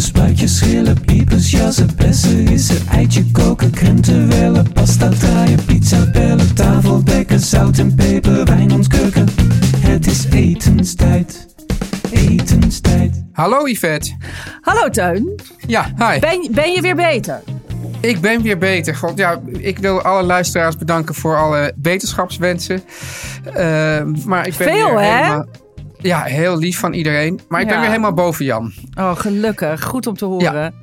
Spuitjes, schillen, piepers, jassen, bessen, rissen, eitje koken, krenten wellen, pasta draaien, pizza bellen, tafel dekken, zout en peper, wijn ontkurken. Het is etenstijd, etenstijd. Hallo Yvette. Hallo Teun. Ja, hi. Ben, ben je weer beter? Ik ben weer beter. God, ja, ik wil alle luisteraars bedanken voor alle beterschapswensen. Uh, maar ik ben Veel, weer hè? helemaal... Ja, heel lief van iedereen. Maar ik ben weer helemaal boven Jan. Oh, gelukkig. Goed om te horen.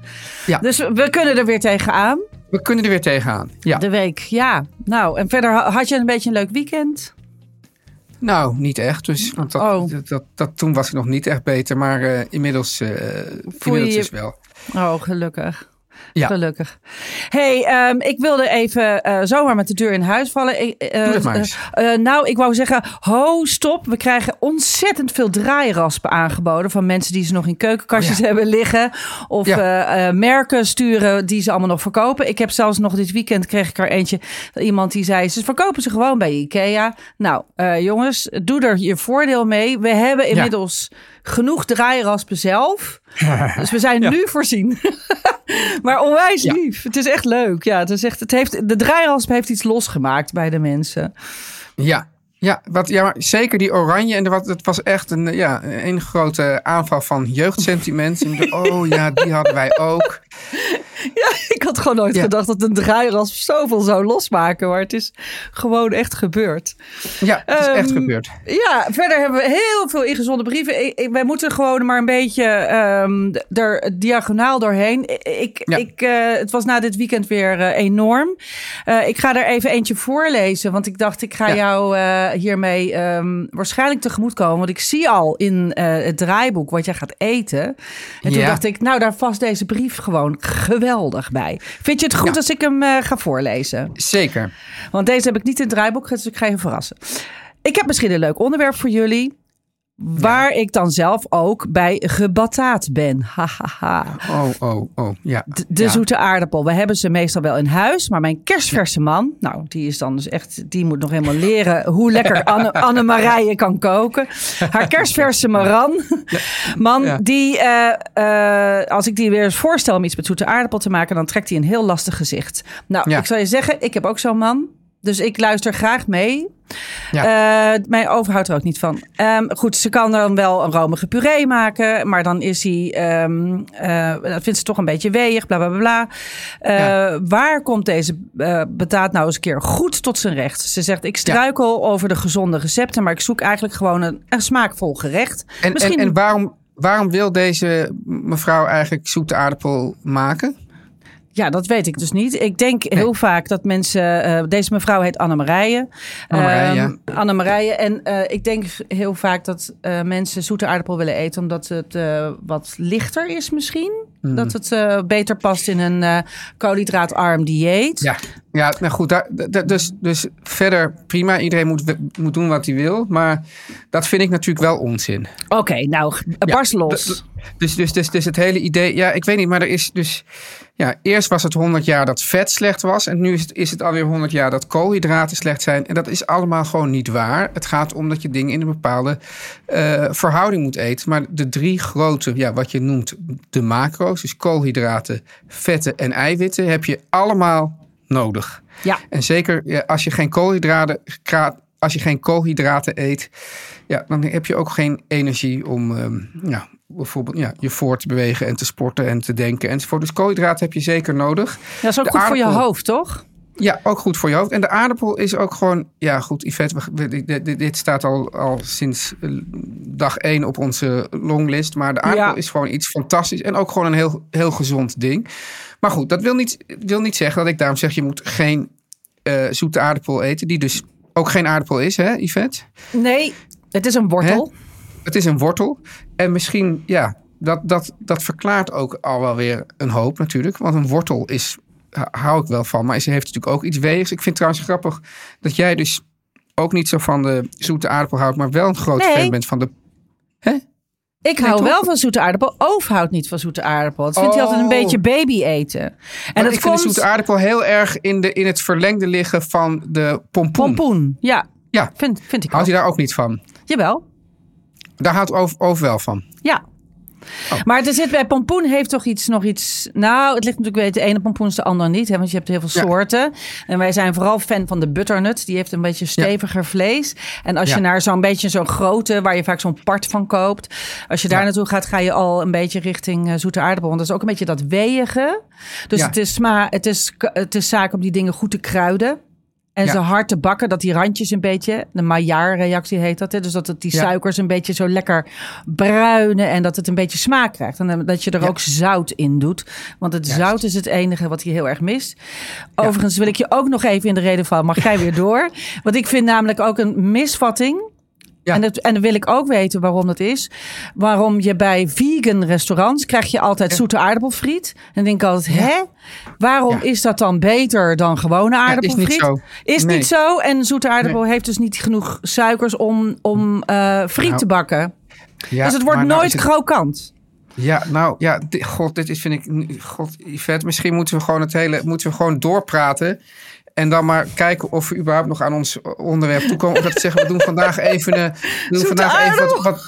Ja. Dus we kunnen er weer tegenaan. We kunnen er weer tegenaan. Ja. De week, ja. Nou, en verder ha- had je een beetje een leuk weekend? Nou, niet echt. Dus, want dat, Oh. dat, dat, dat- toen was ik nog niet echt beter. Maar eh, inmiddels, eh inmiddels je- dus wel. Oh, gelukkig. Ja. Gelukkig. hey, ehm, ik wilde even eh, zomaar met de deur in huis vallen. Ik, eh, Doe dat maar eens. eh, nou, ik wou zeggen, ho, stop. We krijgen ontzettend veel draairaspen aangeboden van mensen die ze nog in keukenkastjes Oh ja. hebben liggen. Of Ja. merken sturen die ze allemaal nog verkopen. Ik heb zelfs nog dit weekend kreeg ik er eentje. Iemand die zei, ze verkopen ze gewoon bij Ikea. Nou, jongens, doe er je voordeel mee. We hebben inmiddels genoeg draairaspen zelf. Dus we zijn Ja. nu voorzien. maar onwijs Ja. lief. Het is echt leuk. Ja, het is echt, het heeft, de draairasp heeft iets losgemaakt bij de mensen. Ja. Ja, wat, ja, zeker die oranje. En was- het was echt een, ja, een grote aanval van jeugdsentiment. En dacht, oh ja, die hadden wij ook. Ja, ik had gewoon nooit Ja. gedacht dat een draairasp zoveel zou losmaken. Maar het is gewoon echt gebeurd. Ja, het is echt Ehm, gebeurd. Ja, verder hebben we heel veel ingezonden brieven. Ik, ik- wij moeten gewoon maar een beetje ehm, er diagonaal doorheen. Ik, Ja. ik, eh, het was na dit weekend weer eh, enorm. Eh, ik ga er even eentje voorlezen. Want ik dacht, ik ga Ja. jou eh, hiermee ehm, waarschijnlijk tegemoetkomen. Want ik zie al in eh, het draaiboek wat jij gaat eten. En toen dacht ik, nou, daar past deze brief gewoon geweldig bij. Vind je het goed Ja. als ik hem eh, ga voorlezen? Zeker. Want deze heb ik niet in het draaiboek, dus ik ga je verrassen. Ik heb misschien een leuk onderwerp voor jullie. Waar ik dan zelf ook bij gebataat ben. Hahaha. Oh, oh, oh. Ja. De, de Ja. zoete aardappel. We hebben ze meestal wel in huis. Maar mijn kerstverse man, nou, die is dan dus echt, die moet nog helemaal leren hoe lekker Anne, Anne Marije kan koken. Haar kerstverse Maran, man, die, eh, eh, als ik die weer eens voorstel om iets met zoete aardappel te maken, dan trekt hij een heel lastig gezicht. Nou, ik zal je zeggen, ik heb ook zo'n man. Dus ik luister graag mee. Ja. Eh, mijn oven houdt er ook niet van. Ehm, goed, ze kan dan wel een romige puree maken. Maar dan is hij... ehm, eh, dat vindt ze toch een beetje weeg. Bla, bla, bla, bla. Eh, Ja. Waar komt deze betaat nou eens een keer goed tot zijn recht? Ze zegt, ik struikel over de gezonde recepten. Maar ik zoek eigenlijk gewoon een, een smaakvol gerecht. En, Misschien- en, en waarom, waarom wil deze mevrouw eigenlijk zoete aardappel maken? Ja, dat weet ik dus niet. Ik denk heel vaak dat mensen... eh, deze mevrouw heet Annemarije. Annemarije, Ehm, Annemarije. En eh, ik denk heel vaak dat eh, mensen zoete aardappel willen eten... omdat het wat lichter is misschien. Hmm. Dat het beter past in een koolhydraatarm dieet. Ja, ja nou goed. Daar, dus, dus verder prima. Iedereen moet, moet doen wat hij wil. Maar dat vind ik natuurlijk wel onzin. Oké, nou, Ja, barst los. Dus, dus, dus, dus het hele idee, ja, ik weet niet, maar er is dus, ja, eerst was het 100 jaar dat vet slecht was en nu is het, is het alweer 100 jaar dat koolhydraten slecht zijn. En dat is allemaal gewoon niet waar. Het gaat om dat je dingen in een bepaalde eh, verhouding moet eten. Maar de drie grote, ja, wat je noemt de macro's, dus koolhydraten, vetten en eiwitten, heb je allemaal nodig. Ja. En zeker ja, als je geen koolhydraten, als je geen koolhydraten eet, ja, dan heb je ook geen energie om ehm, ja, bijvoorbeeld ja, je voor te bewegen en te sporten en te denken enzovoort. Dus koolhydraten heb je zeker nodig. Ja, dat is ook de goed voor je hoofd, toch? Ja, ook goed voor je hoofd. En de aardappel is ook gewoon... Ja, goed, Yvette, we- dit, dit- dit staat al, al sinds eh, dag één op onze longlist. Maar de aardappel Ja. is gewoon iets fantastisch. En ook gewoon een heel, heel gezond ding. Maar goed, dat wil niet, wil niet zeggen dat ik daarom zeg... je moet geen eh, zoete aardappel eten. Die dus ook geen aardappel is, hè, Yvette? Nee, het is een wortel. Het is een wortel. En misschien, ja, dat, dat, dat verklaart ook al wel weer een hoop natuurlijk. Want een wortel is, hou ik wel van. Maar ze heeft natuurlijk ook iets weegs. Ik vind het trouwens grappig dat jij dus ook niet zo van de zoete aardappel houdt. Maar wel een groot Nee. fan bent van de... Hè? Ik hou wel van zoete aardappel. Oof houdt niet van zoete aardappel. Dat vindt hij altijd een Oh. beetje baby eten. En Maar dat ik vind de zoete aardappel heel erg in, de, in het verlengde liggen van de pompoen. Pompoen, ja. Ja. Vind, vind ik Houdt hij daar ook niet van? Jawel, Daar houdt Oof, Oof wel van. ja. Oh. Maar er zit bij pompoen heeft toch iets, nog iets... Nou, het ligt natuurlijk bij de ene pompoen is de andere niet. Hè, want je hebt heel veel Ja. soorten. En wij zijn vooral fan van de butternut. Die heeft een beetje steviger vlees. En als je naar zo'n beetje zo'n grote... waar je vaak zo'n part van koopt... als je daar naartoe gaat, ga je al een beetje richting eh, zoete aardappel. Want dat is ook een beetje dat weeige. Dus het, is sma het, is, het is zaak om die dingen goed te kruiden. En Ja. ze hard te bakken, dat die randjes een beetje, de Maillard-reactie heet dat. Hè? Dus dat het die Ja. suikers een beetje zo lekker bruinen en dat het een beetje smaak krijgt. En dat je er Ja. ook zout in doet. Want het Juist. zout is het enige wat hij heel erg mist. Overigens wil ik je ook nog even in de reden vallen. Mag jij weer door? Want ik vind namelijk ook een misvatting. Ja. En, dat, en dan wil ik ook weten waarom dat is. Waarom je bij vegan restaurants krijg je altijd zoete aardappelfriet. En dan denk ik altijd, hè? Waarom Ja. is dat dan beter dan gewone is aardappelfriet? niet zo. Is Nee. niet zo. En zoete aardappel heeft dus niet genoeg suikers om, om eh, friet Nou, te bakken. Ja, dus het wordt nou nooit is krokant. Ja, nou ja, god, dit is vind ik, god, Yvette, misschien moeten we gewoon het hele, moeten we gewoon doorpraten en dan maar kijken of we überhaupt nog aan ons onderwerp toekomen. Of dat we zeggen, we doen vandaag even, eh, we doen vandaag even wat, wat,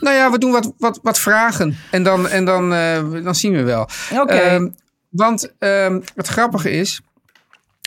nou ja, we doen wat, wat, wat vragen en dan, en dan, eh, dan zien we wel. Oké. Ehm, want ehm, het grappige is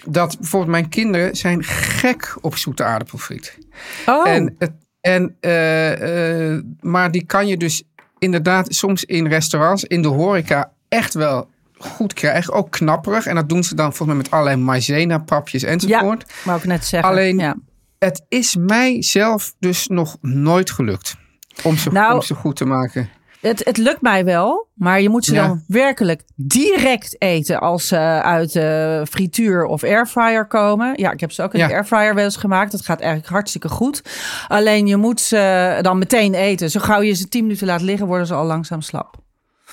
dat bijvoorbeeld mijn kinderen zijn gek op zoete aardappelfriet. oh, En, en, eh, maar die kan je dus inderdaad soms in restaurants, in de horeca, echt wel goed krijgen. Ook knapperig. En dat doen ze dan volgens mij met allerlei maizena-papjes enzovoort. wou ik net zeggen. Alleen- ja. Het is mij zelf dus nog nooit gelukt om ze, Nou, om ze goed te maken. Het, het lukt mij wel, maar je moet ze Ja. dan werkelijk direct eten als ze uit de frituur of airfryer komen. Ja, ik heb ze ook in Ja. de airfryer wel eens gemaakt. Dat gaat eigenlijk hartstikke goed. Alleen je moet ze dan meteen eten. Zo gauw je ze 10 minuten laat liggen, worden ze al langzaam slap.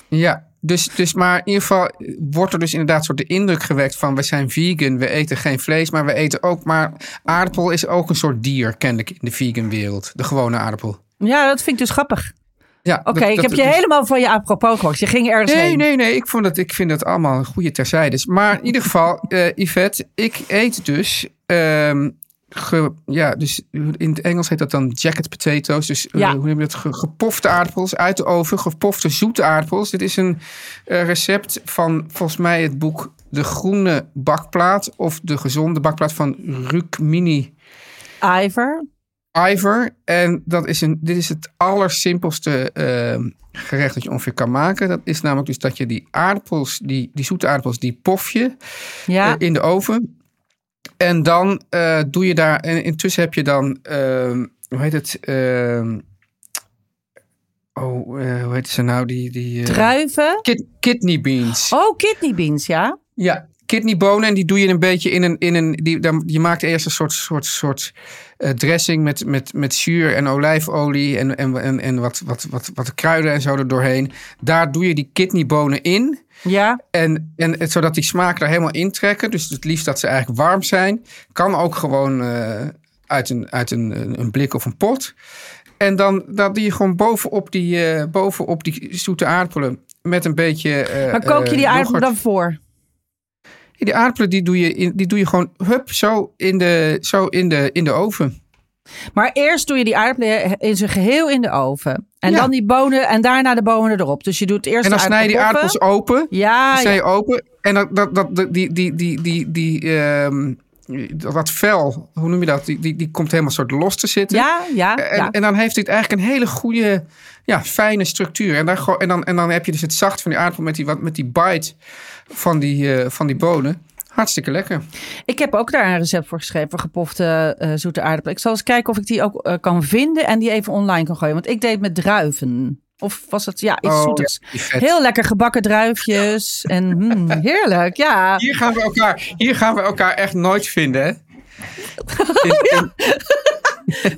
Ja, dus, dus maar in ieder geval wordt er dus inderdaad soort de indruk gewekt van we zijn vegan, we eten geen vlees, maar we eten ook maar aardappel is ook een soort dier kennelijk in de vegan wereld, de gewone aardappel. Ja, dat vind ik dus grappig. Ja, Oké, ik heb je helemaal van je apropos gehoord. Je ging ergens Nee, heen. nee, nee. Ik, vond dat, ik vind dat allemaal een goede terzijdes. Maar in ieder geval, eh Yvette, ik eet dus... ehm, ge- ja, dus in het Engels heet dat dan jacket potatoes. Dus eh, hoe noem je dat? Ge- gepofte aardappels uit de oven. Gepofte zoete aardappels. Dit is een eh, recept van volgens mij het boek De Groene Bakplaat. Of De Gezonde Bakplaat van Rukmini Iver. Iver. En dat is een, dit is het allersimpelste ehm, gerecht dat je ongeveer kan maken. Dat is namelijk dus dat je die aardappels, die, die zoete aardappels, die pof je Ja. eh, in de oven. En dan eh, doe je daar, en intussen heb je dan, ehm, hoe heet het? Ehm, oh, eh, hoe heet ze nou? Die, die, eh, Druiven. kid- kidney beans. Oh, kidney beans, ja. Ja, kidneybonen. En die doe je een beetje in een. In een die, dan, je maakt eerst een soort, soort, soort dressing met, met, met zuur en olijfolie. En, en, en, en wat, wat, wat, wat kruiden en zo er doorheen. Daar doe je die kidneybonen in. Ja. En, en zodat die smaken er helemaal intrekken. Dus het liefst dat ze eigenlijk warm zijn. Kan ook gewoon eh, uit, een, uit een, een blik of een pot. En dan dat doe je gewoon bovenop die, eh, bovenop die zoete aardappelen. Met een beetje. eh, Maar kook je die aardappelen dan voor? Die aardappelen die doe je, in, die doe je gewoon hup, zo, in de, zo in, de, in de oven. Maar eerst doe je die aardappelen in zijn geheel in de oven. En Ja. dan die bonen en daarna de bonen erop. Dus je doet eerst En dan snij je die aardappel aardappels open. Ja, Die snij ja. je open. En dat, dat, dat, die, die, die, die, die, ehm, dat vel, hoe noem je dat? Die, die, die komt helemaal soort los te zitten. ja, ja, En, ja. en dan heeft dit eigenlijk een hele goede, ja, fijne structuur. En, daar, en, dan, en dan heb je dus het zacht van die aardappel met die, wat, met die bite van die, eh, van die bonen. Hartstikke lekker. Ik heb ook daar een recept voor geschreven, gepofte eh, zoete aardappelen. Ik zal eens kijken of ik die ook eh, kan vinden en die even online kan gooien. Want ik deed met druiven. Of was het, ja, iets Oh, zoeters. ja. Heel lekker gebakken druifjes. En mm, heerlijk, ja. Hier gaan, we elkaar, hier gaan we elkaar echt nooit vinden, hè?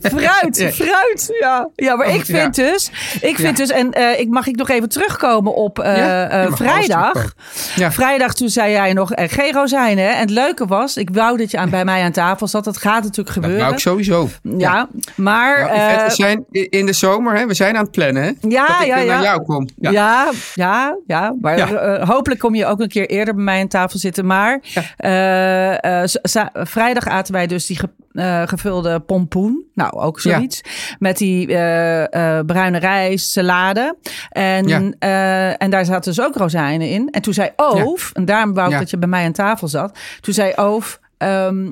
Fruit, fruit. Ja, ja maar Oh, ik vind dus, ik vind dus, en eh, ik mag ik nog even terugkomen op mag alles vrijdag. Ja. Vrijdag toen zei jij nog eh, geen rozijnen. hè? En het leuke was, ik wou dat je aan, bij mij aan tafel zat. Dat gaat natuurlijk Dat gebeuren. wou ik sowieso. Ja, maar Ja, Yvette, eh, we zijn in de zomer, hè? we zijn aan het plannen. Hè? Ja, dat ik ja, naar jou kom. Ja, Ja. ja, ja, Maar eh, hopelijk kom je ook een keer eerder bij mij aan tafel zitten. Maar vrijdag aten wij dus die eh, gevulde pompoen. Nou, ook zoiets. Met die eh, eh, bruine rijst, salade. En, Ja. en daar zaten dus ook rozijnen in. En toen zei Oof, en daarom wou ik dat je bij mij aan tafel zat. Toen zei Oof... ehm,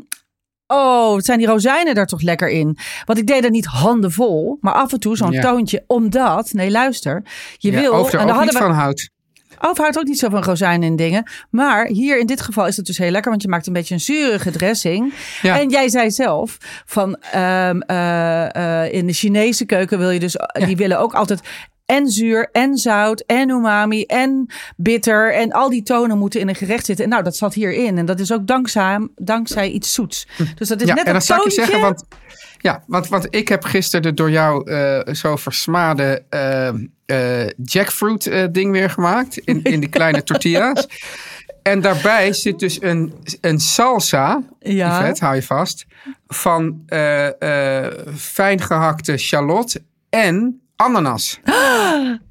Oh, wat zijn die rozijnen daar toch lekker in? Want ik deed er niet handenvol, maar af en toe zo'n Ja. toontje. Omdat, nee luister, je Ja, wil... Er en dan ook niet hadden we, van houdt. Oof houdt ook niet zo van rozijnen en dingen. Maar hier in dit geval is het dus heel lekker. Want je maakt een beetje een zurige dressing. Ja. En jij zei zelf van ehm, eh, eh, in de Chinese keuken wil je dus... Die willen ook altijd en zuur en zout en umami en bitter. En al die tonen moeten in een gerecht zitten. En nou, dat zat hierin. En dat is ook dankzij, dankzij iets zoets. Dus dat is Ja, net en een dan zou ik je toontje. zeggen, want, ja, want, want ik heb gisteren de door jou eh, zo versmade eh, eh, jackfruit ding weer gemaakt. In, in die kleine tortilla's. En daarbij zit dus een, een salsa, Ja. Yvette, hou je vast, van fijn gehakte shallot en ananas.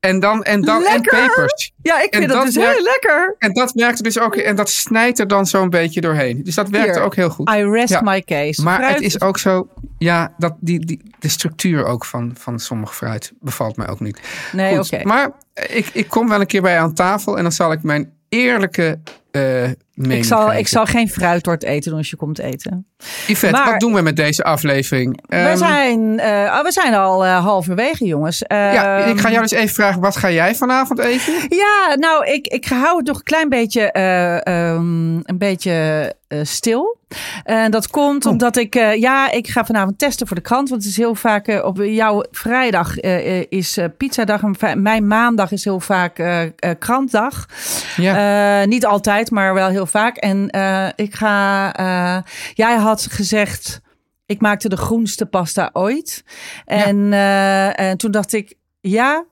En dan, en dan en pepers. Ja, ik En vind dat, dus heel lekker. En dat werkte dus ook, en dat snijdt er dan zo'n beetje doorheen. Dus dat werkte Hier, ook heel goed. I rest Ja. my case. Maar Fruit het is ook zo, ja, dat die, die, de structuur ook van, van sommige fruit bevalt mij ook niet. Nee, oké. Maar ik, ik kom wel een keer bij je aan tafel en dan zal ik mijn eerlijke eh Ik zal, ik zal geen fruittort eten als je komt eten. Yvette, maar- wat doen we met deze aflevering? we, Ehm, zijn, eh, oh, we zijn al eh, halverwege, jongens. ja, Ehm, ik ga jou dus even vragen, wat ga jij vanavond eten? Ja, nou, ik, ik hou het nog een klein beetje, eh, ehm, een beetje stil. En dat komt Oh. omdat ik, ja, ik ga vanavond testen voor de krant. Want het is heel vaak, op jouw vrijdag is pizzadag. En mijn maandag is heel vaak krantdag. Ja. Niet altijd, maar wel heel vaak. En eh, ik ga, eh, jij had gezegd, ik maakte de groenste pasta ooit. En, eh, en toen dacht ik, ja,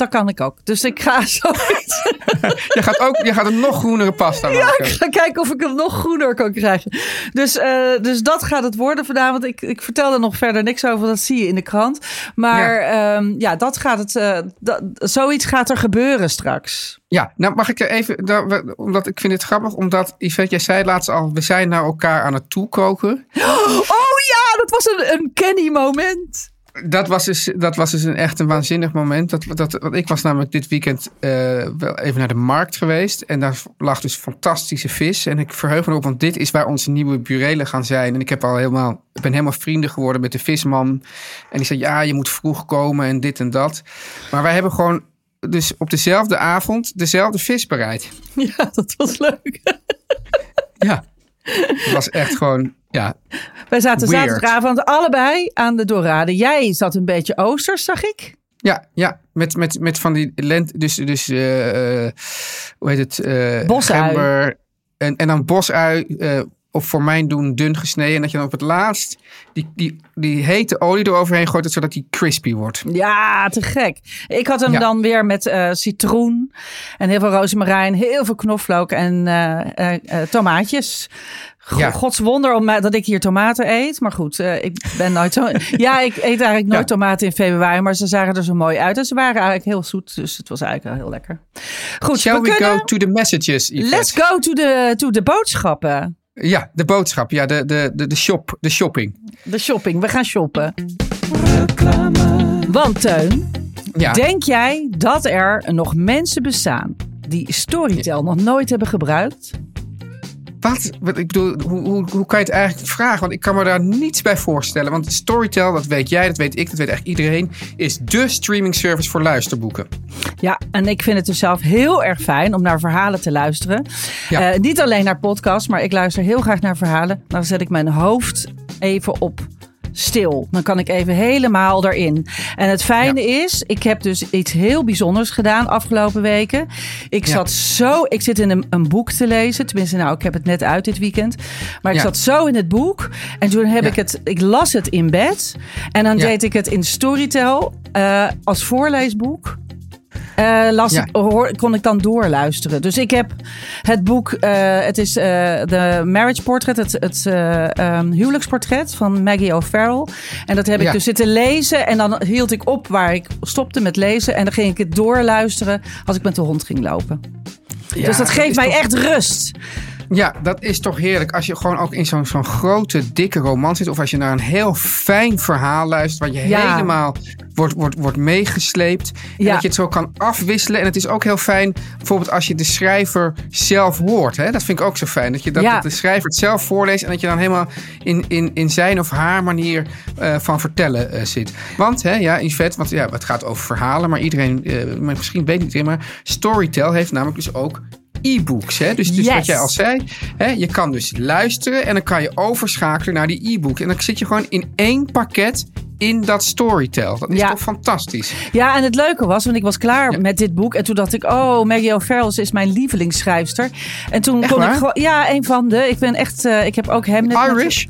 dat kan ik ook. Dus ik ga zoiets. je, gaat ook, je gaat een nog groenere pasta maken. ik ga kijken of ik hem nog groener kan krijgen. Dus, eh, dus dat gaat het worden vanavond. Ik, ik vertel er nog verder niks over. Dat zie je in de krant. Maar ja, ja dat gaat het. eh, dat, zoiets gaat er gebeuren straks. Ja, nou mag ik er even, nou, omdat ik vind het grappig, omdat Yvette, jij zei laatst al, we zijn naar elkaar aan het toekoken. Oh ja, dat was een, een Kenny moment. Dat was dus, dat was dus een echt een waanzinnig moment. Dat, dat, want ik was namelijk dit weekend eh, wel even naar de markt geweest. En daar lag dus fantastische vis. En ik verheug me erop, want dit is waar onze nieuwe burelen gaan zijn. En ik heb al helemaal, ik ben helemaal vrienden geworden met de visman. En die zei, ja, je moet vroeg komen en dit en dat. Maar wij hebben gewoon dus op dezelfde avond dezelfde vis bereid. Ja, dat was leuk. Ja, het was echt gewoon, ja, Wij zaten Weird. zaterdagavond allebei aan de Dorade. Jij zat een beetje oosters, zag ik. Ja, ja, met, met, met van die lent, dus, dus eh, eh, hoe heet het? Bosui. gember En, en dan bosui, of voor mijn doen dun gesneden. En dat je dan op het laatst die, die, die hete olie eroverheen gooit, zodat die crispy wordt. Ja, te gek. Ik had hem Ja. dan weer met eh, citroen en heel veel rozemarijn, heel veel knoflook en eh, eh, tomaatjes. Go- Ja. Gods wonder om, dat ik hier tomaten eet. Maar goed, ik ben nooit zo... ja, ik eet eigenlijk nooit Ja. tomaten in februari, maar ze zagen er zo mooi uit. En ze waren eigenlijk heel zoet, dus het was eigenlijk wel heel lekker. Goed, Shall we we kunnen... go to the messages, Yvette? Let's go to the, to the boodschappen. Ja, de boodschap. Ja, de, de, de, de, shop, de shopping. De shopping, we gaan shoppen. Want Teun, Ja. Denk jij dat er nog mensen bestaan die Storytel nog nooit hebben gebruikt? Wat? Wat- Ik bedoel, hoe, hoe, hoe kan je het eigenlijk vragen? Want ik kan me daar niets bij voorstellen. Want Storytel, dat weet jij, dat weet ik, dat weet echt iedereen, is dé streaming service voor luisterboeken. Ja, en ik vind het dus zelf heel erg fijn om naar verhalen te luisteren. Ja. Eh, niet alleen naar podcasts, maar ik luister heel graag naar verhalen. Dan zet ik mijn hoofd even op stil. Dan kan ik even helemaal erin. En het fijne is, ik heb dus iets heel bijzonders gedaan afgelopen weken. Ik Ja. zat zo, ik zit in een, een boek te lezen. Tenminste, nou, ik heb het net uit dit weekend. Maar ik Ja. zat zo in het boek. En toen heb ik het, ik las het in bed. En dan deed ik het in Storytel eh, als voorleesboek. Eh, las Ja. ik, hoor, kon ik dan doorluisteren. Dus ik heb het boek, eh, het is eh, de Marriage Portrait, het, het eh, ehm, huwelijksportret van Maggie O'Farrell. En dat heb ik dus zitten lezen en dan hield ik op waar ik stopte met lezen. En dan ging ik het doorluisteren als ik met de hond ging lopen. dus dat geeft mij toch- echt rust. Ja, dat is toch heerlijk. Als je gewoon ook in zo'n zo'n grote, dikke roman zit. Of als je naar een heel fijn verhaal luistert. Waar je Ja. helemaal wordt, wordt, wordt meegesleept. En Ja. dat je het zo kan afwisselen. En het is ook heel fijn, bijvoorbeeld als je de schrijver zelf hoort. Hè? Dat vind ik ook zo fijn. Dat je dat, Ja. dat de schrijver het zelf voorleest. En dat je dan helemaal in, in, in zijn of haar manier eh, van vertellen eh, zit. Want, hè, ja, Yvette, want ja, het gaat over verhalen. Maar iedereen, eh, maar misschien weet niet iedereen. Maar Storytel heeft namelijk dus ook e-books. Hè? Dus, dus Yes. wat jij al zei, hè, je kan dus luisteren en dan kan je overschakelen naar die e-book. En dan zit je gewoon in één pakket in dat Storytel. Dat is Ja. toch fantastisch? Ja, en het leuke was, want ik was klaar Ja. met dit boek. En toen dacht ik, oh, Maggie O'Farrell is mijn lievelingsschrijfster. En toen Echt kon waar? ik gewoon... Ja, een van de. Ik ben echt... eh, ik heb ook hem net... Irish?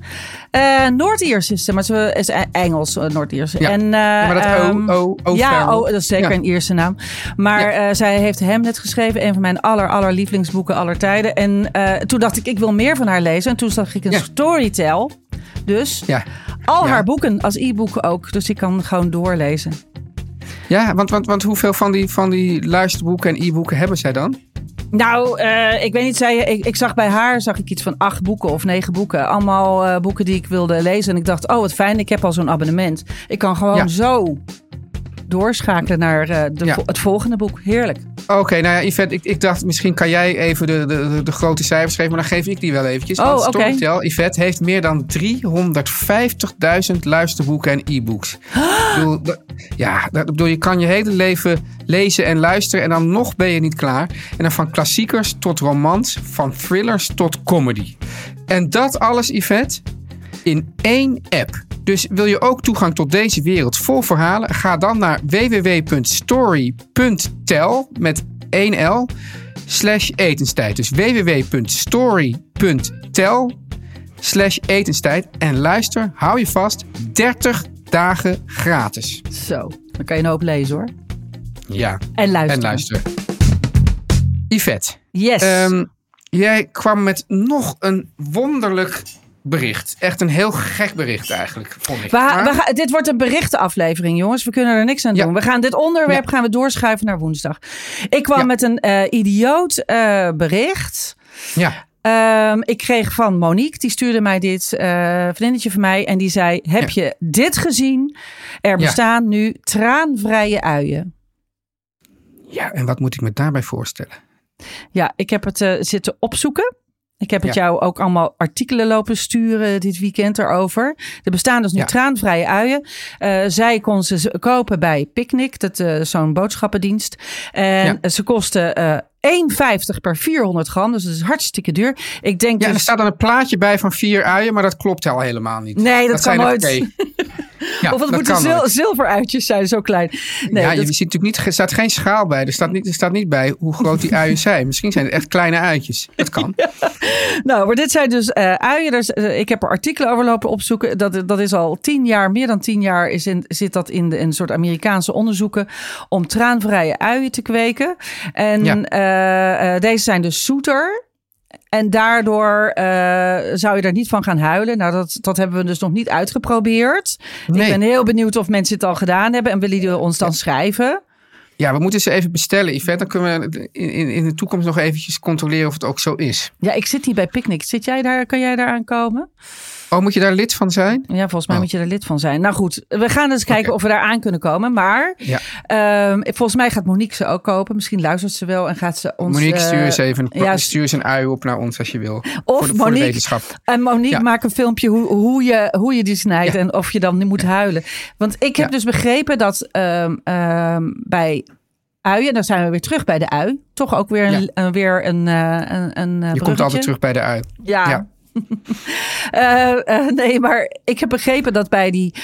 Eh Noord-Iers is ze, maar ze is e- Engels, eh, Noord-Iers. Ja. En, maar dat ehm, O, O, O Ja, dat is zeker Ja. een Ierse naam. Maar zij heeft hem net geschreven. Een van mijn aller, aller lievelingsboeken aller tijden. En toen dacht ik, ik wil meer van haar lezen. En toen zag ik een Ja. Dus Ja. al Ja. haar boeken als e-boeken ook. Dus ik kan gewoon doorlezen. Ja, want, want, want hoeveel van die, van die luisterboeken en e-boeken hebben zij dan? Nou, eh, ik weet niet, zei, ik, ik zag bij haar zag ik iets van acht boeken of negen boeken. Allemaal eh, boeken die ik wilde lezen. En ik dacht, oh wat fijn, ik heb al zo'n abonnement. Ik kan gewoon Ja. zo doorschakelen naar eh, de, Ja. het volgende boek. Heerlijk. Oké, nou ja, Yvette, ik, ik dacht misschien kan jij even de, de, de, grote cijfers geven, maar dan geef ik die wel eventjes. Oh, oké. Storytel, Yvette, heeft meer dan 350.000 luisterboeken en e-books. Ja, dat, bedoel, je kan je hele leven lezen en luisteren en dan nog ben je niet klaar. En dan van klassiekers tot romans, van thrillers tot comedy. En dat alles, Yvette, in één app. Dus wil je ook toegang tot deze wereld vol verhalen? Ga dan naar www.story.tel met 1L slash etenstijd. Dus www.story.tel slash etenstijd. En luister, hou je vast, 30 dagen gratis. Zo, dan kan je een hoop lezen hoor. Ja, En luisteren. en luister. Yvette, Yes. Ehm, jij kwam met nog een wonderlijk bericht. Echt een heel gek bericht eigenlijk, vond ik. we, Maar- we gaan, dit wordt een berichtenaflevering, jongens. We kunnen er niks aan Ja. doen. We gaan dit onderwerp Ja. gaan we doorschuiven naar woensdag. Ik kwam Ja. met een eh, idioot eh, bericht. ja, Ehm, ik kreeg van Monique, die stuurde mij dit, vriendinnetje van mij. En die zei, heb je dit gezien? Er bestaan nu traanvrije uien. ja, en wat moet ik me daarbij voorstellen? Ja, ik heb het zitten opzoeken. Ik heb het Ja. jou ook allemaal artikelen lopen sturen dit weekend erover. Er bestaan dus nu Ja. traanvrije uien. Eh, zij kon ze kopen bij Picnic, dat eh, zo'n boodschappendienst. En Ja. ze kosten eh 1,50 per 400 gram. Dus dat is hartstikke duur. Ik denk Ja, dus... er staat dan een plaatje bij van vier uien, maar dat klopt al helemaal niet. Nee, dat kan zijn er nooit. Ja, of het moeten zil zilveruitjes zijn, zo klein. Nee, ja, dat- je ziet natuurlijk niet, er staat geen schaal bij. Er staat niet, er staat niet bij hoe groot die uien zijn. Misschien zijn het echt kleine uitjes. Dat kan. Nou, maar dit zijn dus eh uien. Dus, eh, ik heb er artikelen over lopen opzoeken. Dat, dat is al tien jaar, meer dan tien jaar is in, zit dat in, de, in een soort Amerikaanse onderzoeken om traanvrije uien te kweken. En Ja. eh, deze zijn dus zoeter. En daardoor eh, zou je er niet van gaan huilen. Nou, dat, dat hebben we dus nog niet uitgeprobeerd. Nee. Ik ben heel benieuwd of mensen het al gedaan hebben. En willen jullie ons dan schrijven? Ja, we moeten ze even bestellen, Yvette. Dan kunnen we in, in, in de toekomst nog eventjes controleren of het ook zo is. Ja, ik zit hier bij Picnic. Zit jij daar? Kan jij daar aankomen? Oh, moet je daar lid van zijn? Ja, volgens mij Oh. moet je er lid van zijn. Nou goed, we gaan eens kijken of we daar aan kunnen komen. Maar Ja. ehm, volgens mij gaat Monique ze ook kopen. Misschien luistert ze wel en gaat ze ons... Monique, eh, stuur eens even ja, stuur eens een ui op naar ons als je wil. Of voor, de, voor de Monique, wetenschap. En Monique Ja. maakt een filmpje hoe, hoe, je, hoe je die snijdt Ja. en of je dan moet huilen. Want ik heb Ja. dus begrepen dat ehm, ehm, bij uien, dan zijn we weer terug bij de ui. Toch ook weer een, een- weer een, eh, een, een eh, Je komt altijd terug bij de ui. Ja. Ja. Eh, eh, nee, maar ik heb begrepen dat bij die,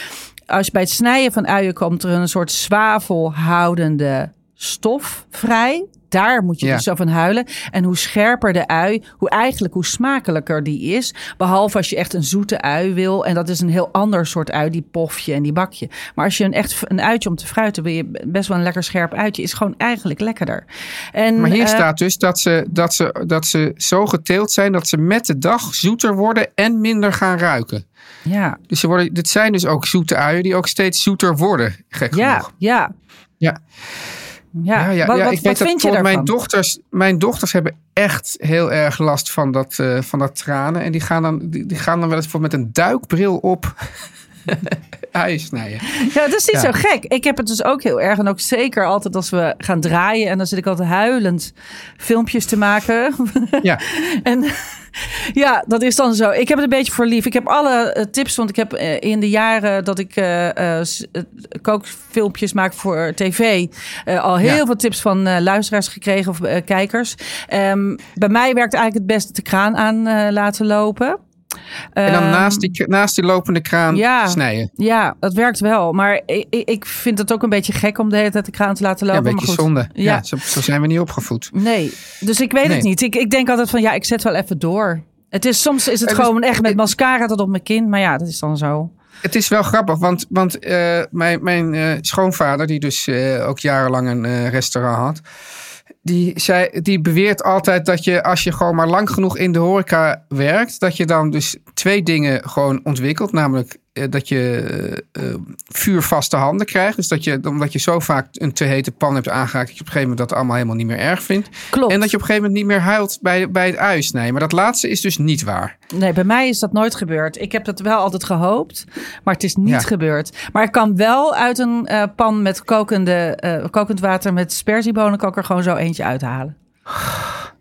als je bij het snijden van uien komt er een soort zwavelhoudende stof vrij. Daar moet je Ja. dus zo van huilen. En hoe scherper de ui, hoe eigenlijk hoe smakelijker die is. Behalve als je echt een zoete ui wil. En dat is een heel ander soort ui, die pofje en die bakje. Maar als je een echt een uitje om te fruiten, wil je best wel een lekker scherp uitje. Is gewoon eigenlijk lekkerder. En, Maar hier eh, staat dus dat ze, dat, ze, dat ze zo geteeld zijn dat ze met de dag zoeter worden en minder gaan ruiken. Ja, Dus ze worden, dit zijn dus ook zoete uien die ook steeds zoeter worden. Gek ja, genoeg. ja. Ja. Ja, Ja, ja, wat, ja, wat, ik wat weet dat vind je bijvoorbeeld daarvan? mijn dochters, mijn dochters hebben echt heel erg last van dat, eh, van dat tranen. En die gaan dan, die, die gaan dan wel eens voor met een duikbril op snijden. Ja, dat is niet Ja. zo gek. Ik heb het dus ook heel erg. En ook zeker altijd als we gaan draaien. En dan zit ik altijd huilend filmpjes te maken. Ja, en ja, dat is dan zo. Ik heb het een beetje voor lief. Ik heb alle eh, tips. Want ik heb eh, in de jaren dat ik s- eh, kookfilmpjes maak voor tv... al heel Ja. veel tips van luisteraars gekregen of kijkers. Ehm, bij mij werkt eigenlijk het beste de kraan aan laten lopen. En dan Ehm, naast die, naast die lopende kraan ja. snijden. ja, dat werkt wel. Maar ik, ik- vind het ook een beetje gek om de hele tijd de kraan te laten Ja, lopen. een maar beetje goed. zonde. Ja. Ja. zo, zo zijn we niet opgevoed. Nee, dus ik weet het niet. Ik, ik denk altijd van ja, ik zet wel even door. Het is, soms is het Het is- gewoon echt met het- mascara tot op mijn kin. Maar ja, dat is dan zo. Het is wel grappig, want, want eh, mijn, mijn eh, schoonvader, die dus eh, ook jarenlang een restaurant had, die, zei, die beweert altijd dat je als je gewoon maar lang genoeg in de horeca werkt, dat je dan dus twee dingen gewoon ontwikkelt. Namelijk eh, dat je eh, eh, vuurvaste handen krijgt. Dus dat je, omdat je zo vaak een te hete pan hebt aangeraakt, dat je op een gegeven moment dat allemaal helemaal niet meer erg vindt. Klopt. En dat je op een gegeven moment niet meer huilt bij, bij het uiensnijden. Maar dat laatste is dus niet waar. Nee, bij mij is dat nooit gebeurd. Ik heb dat wel altijd gehoopt, maar het is niet Ja. gebeurd. Maar ik kan wel uit een pan met kokende, kokend water met sperziebonen kan ik er gewoon zo eentje uithalen.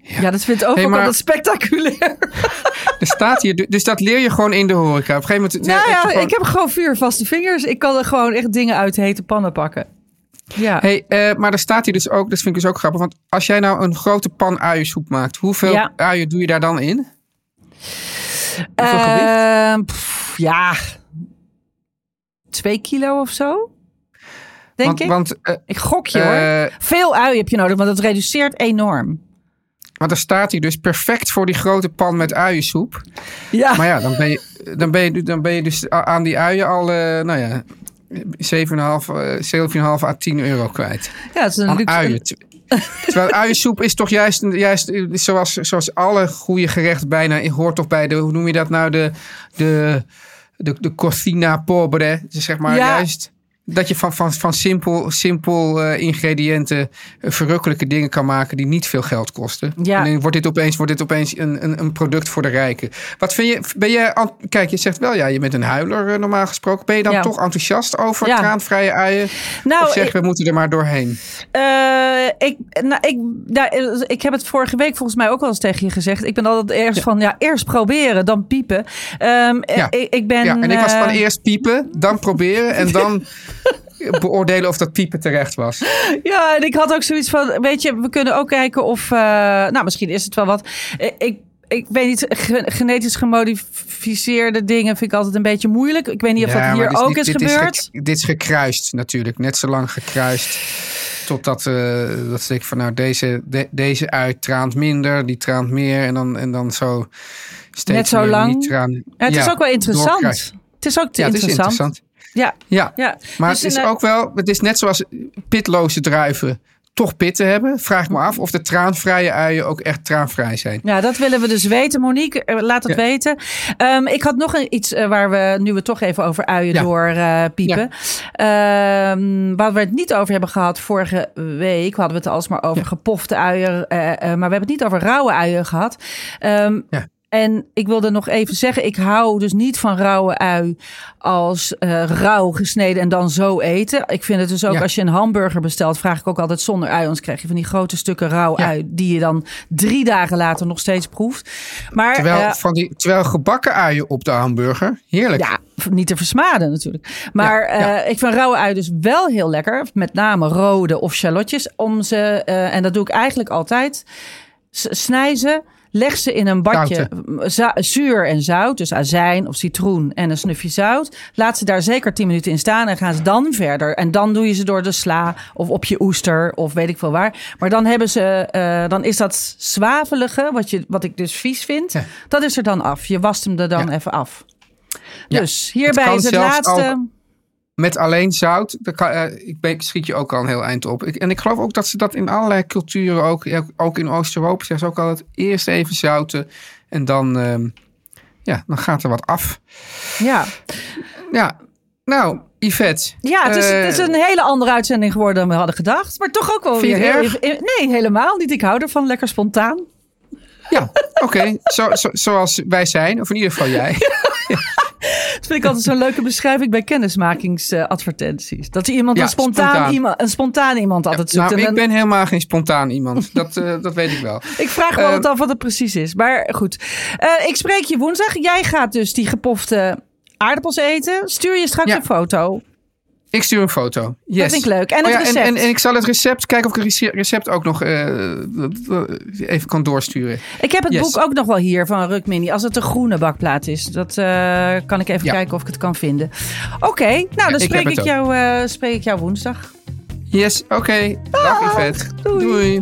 Ja, dat vind ik ook, Hey, maar- altijd spectaculair. Er staat hier, dus dat leer je gewoon in de horeca. Op een gegeven moment. Nou ja, gewoon- ik heb gewoon vuurvaste vingers. Ik kan er gewoon echt dingen uit hete pannen pakken. Ja. Hey, eh, maar er staat hier dus ook, dat vind ik dus ook grappig. Want als jij nou een grote pan uiensoep maakt, hoeveel Ja. uien doe je daar dan in? Hoeveel gewicht? Pff, ja, twee kilo of zo. Denk want, ik. Want, eh, ik gok je hoor. eh, Veel ui heb je nodig, want dat reduceert enorm. want er staat hier dus perfect voor die grote pan met uiensoep. Ja, Maar ja, dan ben je, dan ben je, dan ben je dus aan die uien al, eh, nou ja, 7,5 eh, 7,5 à 10 euro kwijt. ja het is een Aan luxe. uien. Ter- Terwijl uiensoep is toch juist, juist zoals, zoals alle goede gerechten bijna, hoort toch bij de, hoe noem je dat nou, de, de, de, de cocina pobre. Dus zeg maar Ja. juist dat je van, van, van simpel, simpel eh, ingrediënten eh, verrukkelijke dingen kan maken die niet veel geld kosten. Ja. En dan wordt dit opeens, wordt dit opeens een, een, een product voor de rijken. Wat vind je, ben je, kijk je zegt wel ja, je bent een huiler eh, normaal gesproken. Ben je dan Ja. toch enthousiast over Ja. traanvrije uien? Nou, of zeg ik- we moeten er maar doorheen? Ik, nou, ik, nou, ik heb het vorige week volgens mij ook wel eens tegen je gezegd. Ik ben altijd eerst van, ja, eerst proberen, dan piepen. Ja. ik, ik ben... Ja, en ik was van eerst piepen, dan proberen en dan beoordelen of dat piepen terecht was. Ja, en ik had ook zoiets van, weet je, we kunnen ook kijken of, eh, nou, misschien is het wel wat. Eh, Ik, ik weet niet, ge- genetisch gemodificeerde dingen vind ik altijd een beetje moeilijk. Ik weet niet of Ja, dat hier ook niet- is dit gebeurd. ge- dit is gekruist natuurlijk, net zo lang gekruist. Totdat uh, dat ik van nou deze, de, deze uit traant minder, die traant meer en dan, en dan zo steeds Net zo lang? niet traan. Ja, het is ook wel interessant. Het is ook te Ja, het is interessant. Ja, Ja, ja. maar Dus het is ook wel, het is net zoals pitloze druiven toch pitten hebben. Vraag me af of de traanvrije uien ook echt traanvrij zijn. Ja, dat willen we dus weten. Monique, eh, laat het Ja. weten. Ehm, ik had nog een, iets eh, waar we nu we toch even over uien Ja. door eh, piepen. Ehm, waar we het niet over hebben gehad vorige week. Hadden we het alsmaar over gepofte uien. maar we hebben het niet over rauwe uien gehad. Ehm, Ja. En ik wilde nog even zeggen, ik hou dus niet van rauwe ui als uh, rauw gesneden en dan zo eten. Ik vind het dus ook Ja. als je een hamburger bestelt, vraag ik ook altijd zonder ui. Anders krijg je van die grote stukken rauw Ja. ui die je dan drie dagen later nog steeds proeft. Maar Terwijl, eh, van die, terwijl gebakken uien op de hamburger. Heerlijk. ja, niet te versmaden natuurlijk. Maar Ja, eh, ik vind rauwe ui dus wel heel lekker. Met name rode of shallotjes. Om ze, eh, en dat doe ik eigenlijk altijd. Snij ze, leg ze in een badje. zuur en zout. Dus azijn of citroen en een snufje zout. Laat ze daar zeker 10 minuten in staan. En gaan ze dan verder. En dan doe je ze door de sla of op je oester of weet ik veel waar. Maar dan hebben ze, eh, dan is dat zwavelige, wat, je, wat ik dus vies vind. Ja. Dat is er dan af. Je wast hem er dan Ja. even af. Dus hierbij is het laatste. Met alleen zout, kan, eh, ik, ben- ik schiet je ook al een heel eind op. Ik, en ik geloof ook dat ze dat in allerlei culturen, ook, ook in Oost-Europa, zeggen ze ook altijd eerst even zouten. En dan, ehm, ja, dan gaat er wat af. Ja, Ja, nou, Yvette. ja het, is, eh, het is een hele andere uitzending geworden dan we hadden gedacht. Maar toch ook wel weer heel- Nee, helemaal niet. Ik hou ervan. Lekker spontaan. Ja, oké. Zo, zo, zoals wij zijn, of in ieder geval jij. Dat vind ik altijd zo'n leuke beschrijving bij kennismakingsadvertenties. Dat iemand Ja, een, spontaan, spontaan. Iemand, een spontaan iemand altijd zoekt. Nou, ik dan- ben helemaal geen spontaan iemand. Dat, eh, dat weet ik wel. ik vraag me Eh, altijd af wat het precies is. Maar goed. Eh, ik spreek je woensdag. Jij gaat dus die gepofte aardappels eten. Stuur je straks Ja. een foto. Ik stuur een foto. Yes. Dat vind ik leuk. En het Oh ja, recept. En, en, en ik zal het recept, kijken of ik het rece- recept ook nog eh, even kan doorsturen. Ik heb het Yes. boek ook nog wel hier van Rukmini. Als het een groene bakplaat is. Dat eh, kan ik even Ja. kijken of ik het kan vinden. Oké, nou dan spreek ik, het jou, eh, spreek ik jou woensdag. Yes, oké. Dag Yvette. Doei. Doei.